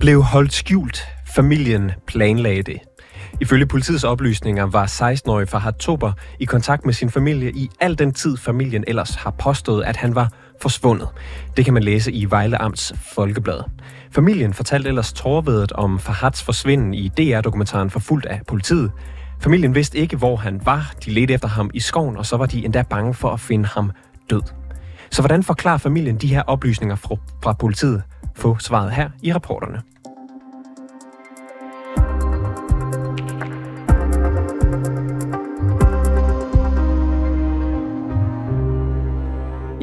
Blev holdt skjult. Familien planlagde det. Ifølge politiets oplysninger var 16-årig Fahad Tober i kontakt med sin familie i al den tid, familien ellers har påstået, at han var forsvundet. Det kan man læse i Vejle Amts Folkeblad. Familien fortalte ellers tårvedet om Fahads forsvinden i DR-dokumentaren Forfulgt af politiet. Familien vidste ikke, hvor han var. De ledte efter ham i skoven, og så var de endda bange for at finde ham død. Så hvordan forklarer familien de her oplysninger fra, fra politiet? Få svaret her i rapporterne.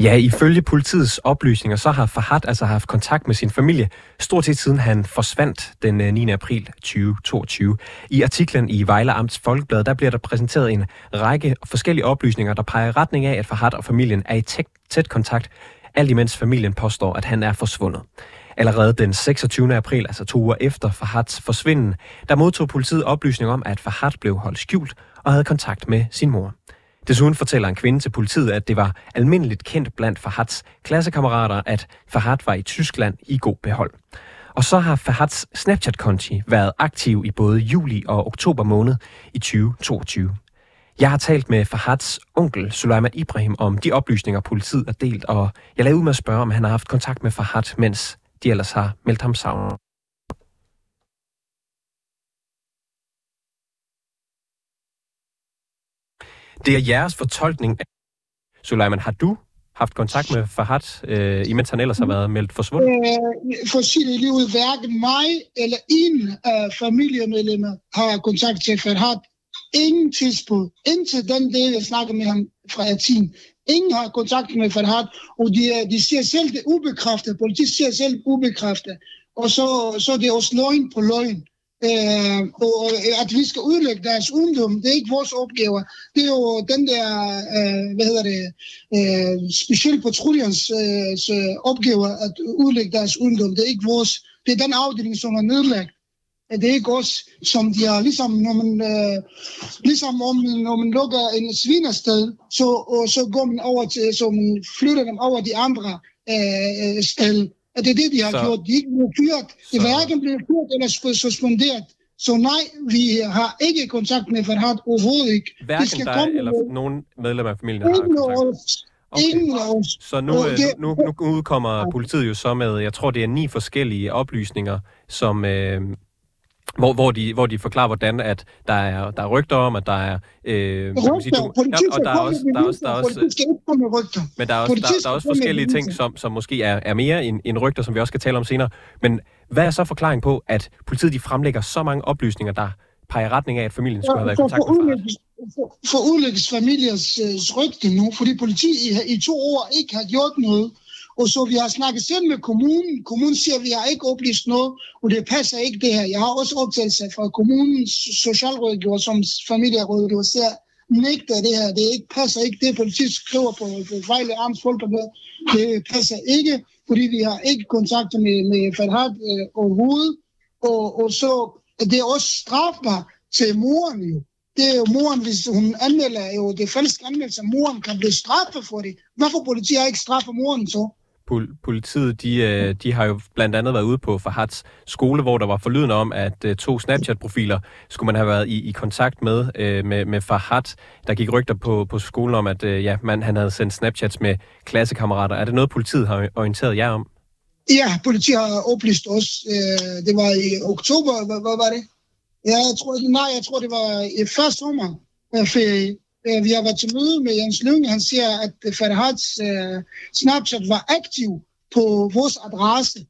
Ja, ifølge politiets oplysninger, så har Fahad altså haft kontakt med sin familie, stort set siden han forsvandt den øh, 9. April 2022. I artiklen i Vejle Amts Folkeblad, der bliver der præsenteret en række forskellige oplysninger, der peger i retning af, at Fahad og familien er i tæt, tæt kontakt, alt imens familien påstår, at han er forsvundet. Allerede den 26. april, altså to uger efter Fahads forsvinden, der modtog politiet oplysning om, at Fahad blev holdt skjult og havde kontakt med sin mor. Desuden fortæller en kvinde til politiet, at det var almindeligt kendt blandt Fahads klassekammerater, at Fahad var i Tyskland i god behold. Og så har Fahads Snapchat-konti været aktiv i både juli og oktober måned i 2022. Jeg har talt med Fahads onkel, Sulaiman Ibrahim, om de oplysninger, politiet har delt, og jeg lavede ud med at spørge, om han har haft kontakt med Fahad, mens de ellers har meldt ham savnet. Det er jeres fortolkning. Suleiman, har du haft kontakt med Fahad, øh, imens han ellers har været meldt forsvundet? Øh, for at sige det lige ud, hverken mig eller en af familiemedlemmer har kontakt til Fahad. Ingen tidspunkt. Indtil den del, jeg snakker med ham fra Atin, Ingen har kontakt med Farhat, og de, de siger selv det ubekræftet. Politiet siger selv ubekræftet. Og så, så det er også løgn på løgn. Øh, og øh, at vi skal udlægge deres ungdom, det er ikke vores opgave. Det er jo den der, øh, hvad hedder det, øh, specielt patruljernes øh, opgave at udlægge deres ungdom. Det er ikke vores, det er den afdeling, som er nedlagt. Det er ikke os, som de har, ligesom når man, øh, ligesom om, når man lukker en svinersted, så, og så går man over til, så man flytter dem over de andre øh, sted at det er det, de har så... gjort. De er ikke blevet fyret. Det er hverken blevet fyret eller suspenderet. Så nej, vi har ikke kontakt med Farhad overhovedet ikke. Hverken skal dig komme eller med... nogen medlemmer af familien har kontakt? Okay. Ingen. Så nu, øh, det, nu, nu udkommer politiet jo så med, jeg tror det er ni forskellige oplysninger, som, øh, hvor, hvor, de, hvor de forklarer, hvordan at der er, der er rygter om, at der er... Øh, rygter, sige, du, ja, og der er også... Der er også, der er også men der er også, der, der er også forskellige ting, som, som måske er, er mere end, end rygter, som vi også skal tale om senere. Men hvad er så forklaring på, at politiet de fremlægger så mange oplysninger, der peger retning af, at familien skulle have været i kontakt med for, for udlægningsfamiliers øh, rygte nu, fordi politiet i, i to år ikke har gjort noget. Og så vi har snakket selv med kommunen. Kommunen siger, at vi har ikke oplyst noget, og det passer ikke det her. Jeg har også optagelse fra kommunens socialrådgiver, som familierådgiver siger, nægter det her. Det ikke, passer ikke. Det politiet skriver på, på Vejle Arms Folkeblad, det passer ikke, fordi vi har ikke kontakt med, med Farhad øh, overhovedet. Og, og så det er også strafbart til moren jo. Det er jo moren, hvis hun anmelder jo det falske anmeldelse, moren kan blive straffet for det. Hvorfor politiet ikke straffer moren så? Politiet, de, øh, de har jo blandt andet været ude på Farhats skole, hvor der var forlydende om, at øh, to Snapchat-profiler skulle man have været i, i kontakt med, øh, med, med Fahad. Der gik rygter på, på skolen om, at øh, ja, man, han havde sendt Snapchats med klassekammerater. Er det noget, politiet har orienteret jer om? Ja, politiet har oplyst os. Øh, det var i oktober, hvad, hvad var det? Ja, jeg tror, nej, jeg tror, det var i første sommerferie Øh, vi har været til møde med Jens Lyng. Han siger, at Farhads uh, Snapchat var aktiv på vores adresse.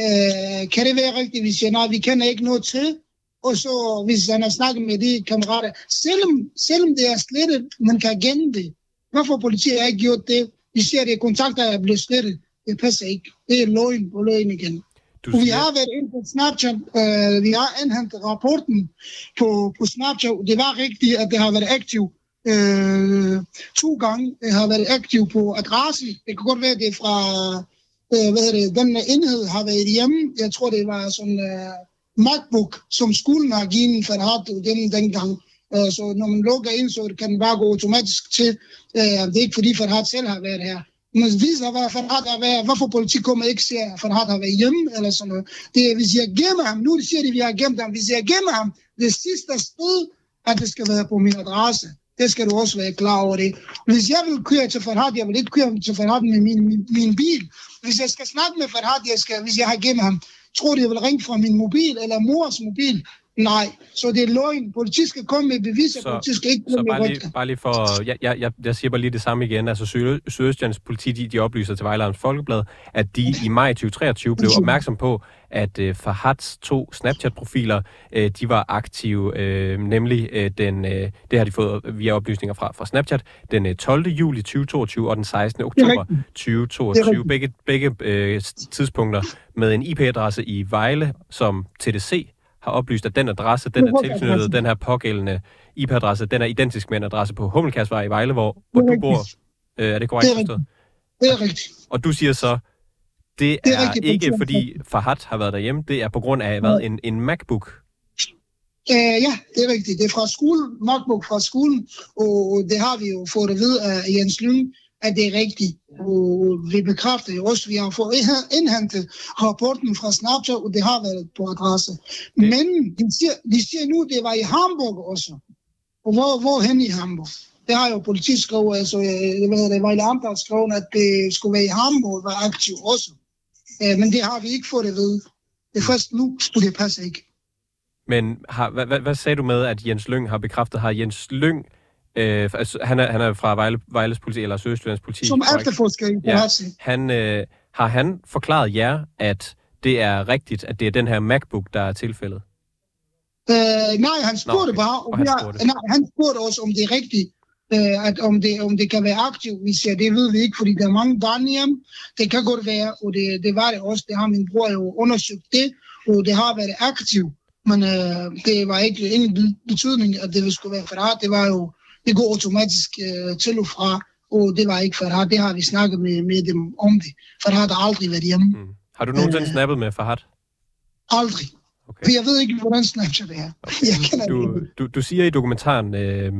Uh, kan det være rigtigt? Vi siger, nej, vi kender ikke noget til. Og så, hvis han har snakket med de kammerater, selvom, selvom det er slettet, man kan gemme det. Hvorfor politiet har ikke gjort det? Vi siger, at det er kontakter, er blevet slettet. Det passer ikke. Det er løgn på løgn igen. Du siger... Vi har været inde på Snapchat. Uh, vi har indhentet rapporten på, på Snapchat. Det var rigtigt, at det har været aktivt øh, to gange øh, har været aktiv på adresse. Det kan godt være, at det er fra øh, hvad det, den enhed har været hjemme. Jeg tror, det var sådan en MacBook, som skolen har givet for at den dengang. Øh, så når man lukker ind, så kan den bare gå automatisk til. Øh, det er ikke fordi, for selv har været her. Men viser, hvad Farhad har været, hvorfor politik kommer ikke ser, at Farhat har været hjemme, eller sådan noget. Det er, hvis jeg gemmer ham, nu siger de, at vi har gemt ham, hvis jeg gemmer ham, det sidste sted, at det skal være på min adresse. Det skal du også være klar over det. Hvis jeg vil køre til Farhad, jeg vil ikke køre til Farhad med min, min, min bil. Hvis jeg skal snakke med Farhad, jeg skal, hvis jeg har gennem ham, tror du, jeg vil ringe fra min mobil eller mors mobil? Nej, så det er løgn. Politik skal komme med beviser, så, politik skal ikke komme med bare lige, bare lige for, jeg, jeg, jeg, jeg siger bare lige det samme igen. Altså Sydøstjyllands politi, de, de oplyser til Vejlærens Folkeblad, at de i maj 2023 blev opmærksom på, at uh, Fahads to Snapchat-profiler, uh, de var aktive, uh, nemlig uh, den, uh, det har de fået via oplysninger fra, fra Snapchat, den uh, 12. juli 2022 og den 16. oktober 2022. Begge, begge uh, tidspunkter med en IP-adresse i Vejle, som TDC har oplyst, at den adresse, den er tilknyttet den her pågældende IP-adresse, den er identisk med en adresse på Hummelkærsvej i Vejle, hvor, hvor du bor. Øh, er det korrekt forstået? Det er rigtigt. Og du siger så, det, det er, er ikke fordi Fahad har været derhjemme, det er på grund af hvad, en, en MacBook? Uh, ja, det er rigtigt. Det er fra skolen, MacBook fra skolen, og det har vi jo fået at vide af Jens Lyng, at det er rigtigt. Og vi bekræfter jo også, at vi har fået indhentet rapporten fra Snapchat, og det har været på adresse. Men de siger, de siger nu, at det var i Hamburg også. Og hvor, hvor hen i Hamburg? Det har jo politisk skrevet, altså, jeg ved, det var i Amter skrevet, at det skulle være i Hamburg, var aktiv også. Men det har vi ikke fået at vide. Det er først nu, skulle det passe ikke. Men har, hvad, hvad, hvad sagde du med, at Jens Lyng har bekræftet? Har Jens Lyng Øh, altså, han, er, han er fra Vejle, Vejles politi, eller Sydøstjyllands politi. Som efterforsker ja, han, øh, Har han forklaret jer, at det er rigtigt, at det er den her MacBook, der er tilfældet? Øh, nej, han spurgte Nå, okay. bare, om han, spurgte. Jeg, nej, han spurgte også, om det er rigtigt, øh, at om det, om det kan være aktivt. Vi siger, det ved vi ikke, fordi der er mange børn hjem. Det kan godt være, og det, det var det også. Det har min bror jo undersøgt det, og det har været aktivt. Men øh, det var ikke ingen betydning, at det skulle være for Det var jo det går automatisk øh, til og fra, og det var ikke Farhad. Det har vi snakket med, med dem om det. Farhad har aldrig været hjemme. Mm. Har du nogensinde øh, snappet med Farhad? Aldrig. Okay. For jeg ved ikke, hvordan Snapchat er. Okay. Jeg du, du, du siger i dokumentaren, øh,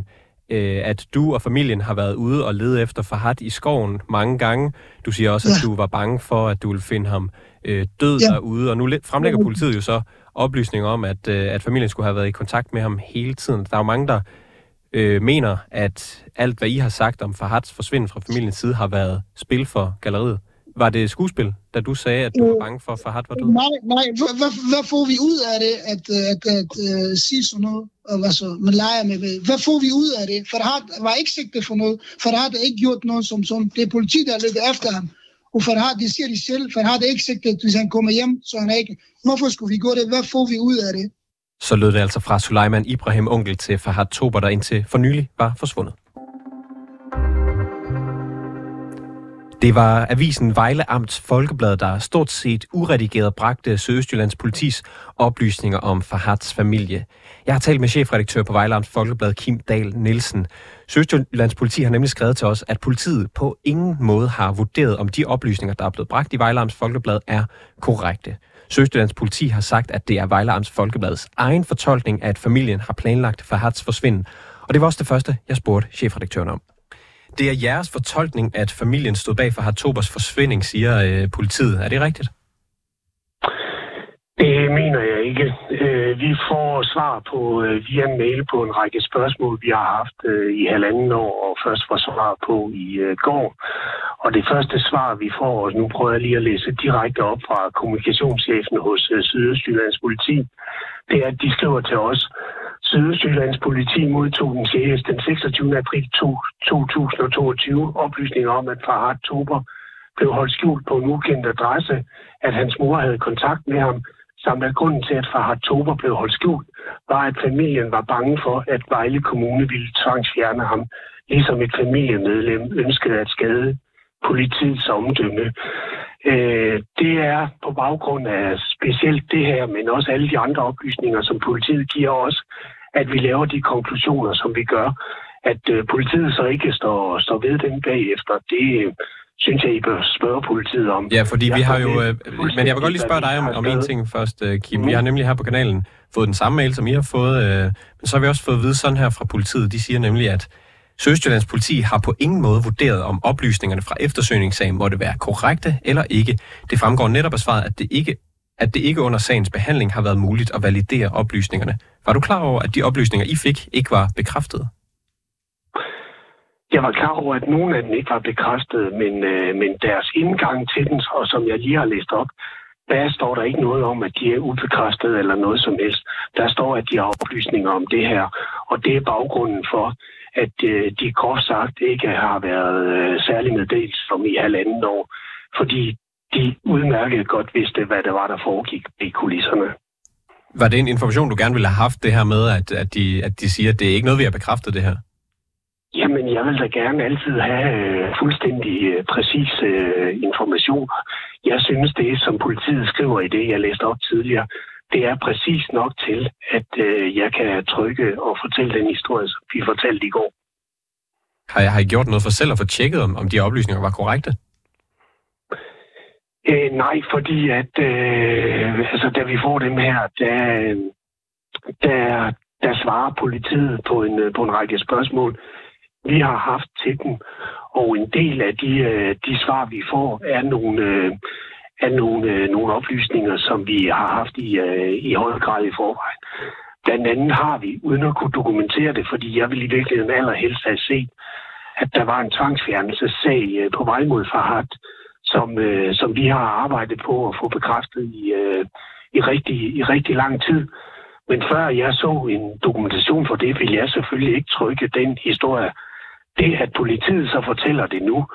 øh, at du og familien har været ude og lede efter Farhad i skoven mange gange. Du siger også, ja. at du var bange for, at du ville finde ham øh, død ja. derude. Og nu fremlægger politiet jo så oplysninger om, at, øh, at familien skulle have været i kontakt med ham hele tiden. Der er jo mange, der øh, mener, at alt, hvad I har sagt om Fahads forsvinden fra familiens side, har været spil for galleriet. Var det skuespil, da du sagde, at du var bange for, at Fahad var død? Nej, nej. Hvad, hvad får vi ud af det, at, at, at, at uh, sige sådan noget? Altså, man leger med det. Hvad får vi ud af det? Fahad var ikke sigtet for noget. Fahad har ikke gjort noget som sådan. Det er politi, der er lidt efter ham. Og Fahad, det siger de selv, Fahad er ikke sigtet, hvis han kommer hjem, så han er ikke. Hvorfor skulle vi gå det? Hvad får vi ud af det? Så lød det altså fra Suleiman Ibrahim, onkel til Fahad Tober, der indtil for nylig var forsvundet. Det var avisen Vejle Amts Folkeblad, der stort set uredigeret bragte Sydøstjyllands politis oplysninger om Fahads familie. Jeg har talt med chefredaktør på Vejle Amts Folkeblad, Kim Dahl Nielsen. Sydøstjyllands politi har nemlig skrevet til os, at politiet på ingen måde har vurderet, om de oplysninger, der er blevet bragt i Vejle Amts Folkeblad, er korrekte. Søstjyllands politi har sagt, at det er Vejle Amts Folkebladets egen fortolkning, at familien har planlagt Fahads forsvinden. Og det var også det første, jeg spurgte chefredaktøren om. Det er jeres fortolkning, at familien stod bag for Hartobers forsvinding, siger øh, politiet. Er det rigtigt? Det mener jeg ikke. Øh, vi får svar på øh, via mail på en række spørgsmål, vi har haft øh, i halvanden år, og først får svar på i øh, går. Og det første svar, vi får, og nu prøver jeg lige at læse direkte op fra kommunikationschefen hos øh, Sydøstjyllands politi, det er, at de skriver til os, Sydøstjyllands politi modtog den 6. den 26. april 2022 oplysninger om, at Farhad Tober blev holdt skjult på en ukendt adresse, at hans mor havde kontakt med ham, samt at grunden til, at Farhad Tober blev holdt skjult, var, at familien var bange for, at Vejle Kommune ville tvangsfjerne ham, ligesom et familiemedlem ønskede at skade politiets omdømme. Øh, det er på baggrund af specielt det her, men også alle de andre oplysninger, som politiet giver os, at vi laver de konklusioner, som vi gør. At øh, politiet så ikke står, står ved den bagefter, det, synes jeg, I bør spørge politiet om. Ja, fordi vi har jo... Øh, men jeg vil godt lige spørge dig om, om en ting først, øh, Kim. Mm. Vi har nemlig her på kanalen fået den samme mail, som I har fået, øh, men så har vi også fået at vide sådan her fra politiet. De siger nemlig, at Søstjyllands politi har på ingen måde vurderet, om oplysningerne fra eftersøgningssagen måtte være korrekte eller ikke. Det fremgår netop af svaret, at det ikke at det ikke under sagens behandling har været muligt at validere oplysningerne. Var du klar over, at de oplysninger, I fik, ikke var bekræftet? Jeg var klar over, at nogle af dem ikke var bekræftet, men, øh, men deres indgang til den, og som jeg lige har læst op, der står der ikke noget om, at de er ubekræftet eller noget som helst. Der står, at de har oplysninger om det her, og det er baggrunden for, at øh, de kort sagt ikke har været øh, særlig meddelt som i halvanden år, fordi de udmærket godt vidste, hvad det var, der foregik i kulisserne. Var det en information, du gerne ville have haft, det her med, at, at, de, at de siger, at det er ikke noget, vi har bekræftet det her? Jamen, jeg vil da gerne altid have øh, fuldstændig øh, præcis øh, information. Jeg synes, det som politiet skriver i det, jeg læste op tidligere, det er præcis nok til, at øh, jeg kan trykke og fortælle den historie, som vi fortalte i går. Har jeg, har I gjort noget for selv at få tjekket, om, om de oplysninger var korrekte? Øh, nej, fordi at øh, altså, da vi får dem her, der, der, der svarer politiet på en, på en række spørgsmål, vi har haft til dem. Og en del af de, øh, de svar, vi får, er nogle, øh, er nogle, øh, nogle oplysninger, som vi har haft i, øh, i høj grad i forvejen. Blandt andet har vi, uden at kunne dokumentere det, fordi jeg ville i virkeligheden allerhelst have set, at der var en tvangsfjernelsessag øh, på vej mod Farhat, som, øh, som vi har arbejdet på at få bekræftet i, i, rigtig, i rigtig lang tid. Men før jeg så en dokumentation for det, ville jeg selvfølgelig ikke trykke den historie det, at politiet så fortæller det nu,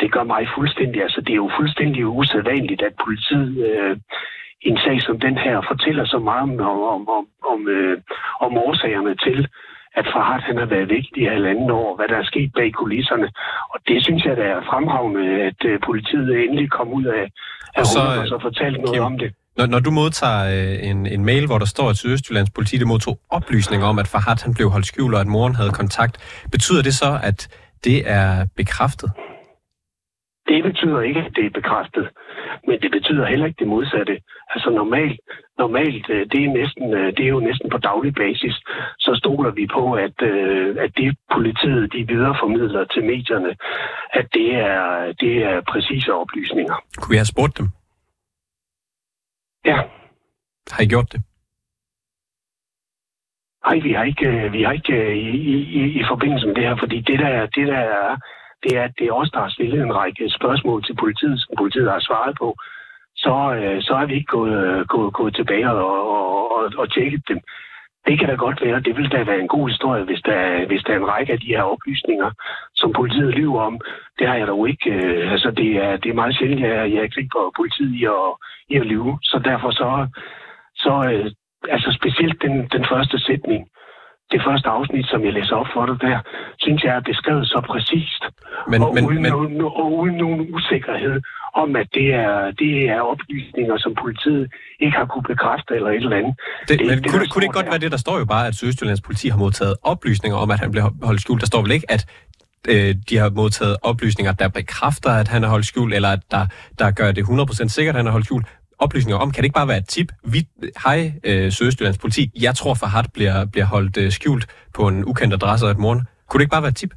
det gør mig fuldstændig, altså det er jo fuldstændig usædvanligt, at politiet øh, i en sag som den her fortæller så meget om, om, om, om, øh, om årsagerne til, at Farhat han har været væk i halvanden år, hvad der er sket bag kulisserne. Og det synes jeg, der er fremragende, at øh, politiet endelig kom ud af, af og så, og så fortalte noget Kim, om det. Når, når du modtager øh, en, en mail, hvor der står, at Sydøstjyllands politi modtog oplysninger om, at Farhat han blev holdt skjult, og at moren havde kontakt, betyder det så, at det er bekræftet? Det betyder ikke, at det er bekræftet, men det betyder heller ikke det modsatte. Altså normalt, normalt øh, det, er næsten, øh, det er jo næsten på daglig basis, så stoler vi på, at, at det politiet de videreformidler til medierne, at det er, det er præcise oplysninger. Kunne vi have spurgt dem? Ja. Har I gjort det? Nej, vi har ikke, øh, vi har ikke øh, i, i, i forbindelse med det her, fordi det der, det der er, det er, at det er os, der har stillet en række spørgsmål til politiet, som politiet har svaret på. Så, øh, så er vi ikke gået, øh, gået, gået tilbage og, og, og, og tjekket dem. Det kan da godt være. Det vil da være en god historie, hvis der, hvis der er en række af de her oplysninger, som politiet lyver om. Det har jeg dog ikke. Øh, altså, det er, det er meget sjældent, at jeg, jeg griber politiet i at, i at lyve. Så derfor så, så øh, altså specielt den, den første sætning, det første afsnit, som jeg læser op for dig der, synes jeg er beskrevet så præcist. Men, og, men, uden men... Nogen, og uden nogen usikkerhed om, at det er, det er oplysninger, som politiet ikke har kunne bekræfte eller et eller andet. Det, det, men det, kunne, det, kunne det godt der. være det, der står jo bare, at Sydøstjyllands politi har modtaget oplysninger om, at han blev holdt skjult. Der står vel ikke, at øh, de har modtaget oplysninger, der bekræfter, at han er holdt skjult, eller at der, der gør det 100% sikkert, at han er holdt skjult oplysninger om. Kan det ikke bare være et tip? Vi, hej, øh, Sydøstjyllands politi. Jeg tror, Farhat bliver, bliver holdt øh, skjult på en ukendt adresse et morgen. Kunne det ikke bare være et tip?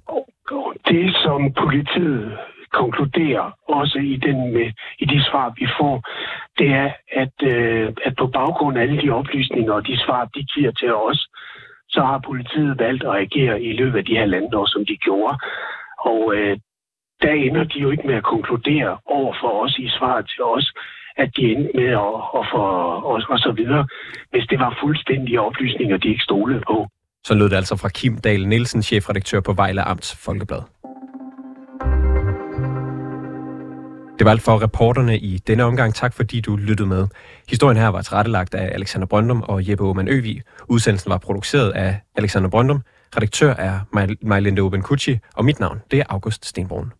Det, som politiet konkluderer, også i, den med, i de svar, vi får, det er, at, øh, at på baggrund af alle de oplysninger og de svar, de giver til os, så har politiet valgt at agere i løbet af de her landår, som de gjorde. Og øh, der ender de jo ikke med at konkludere over for os i svaret til os, at de endte med at, at få, og, og så videre, hvis det var fuldstændige oplysninger, de ikke stolede på. Så lød det altså fra Kim Dahl Nielsen, chefredaktør på Vejle Amts Folkeblad. Det var alt for reporterne i denne omgang. Tak fordi du lyttede med. Historien her var tilrettelagt af Alexander Brøndum og Jeppe Aumann Øvig. Udsendelsen var produceret af Alexander Brøndum. Redaktør er Majlinde Oben og mit navn det er August Stenbrun.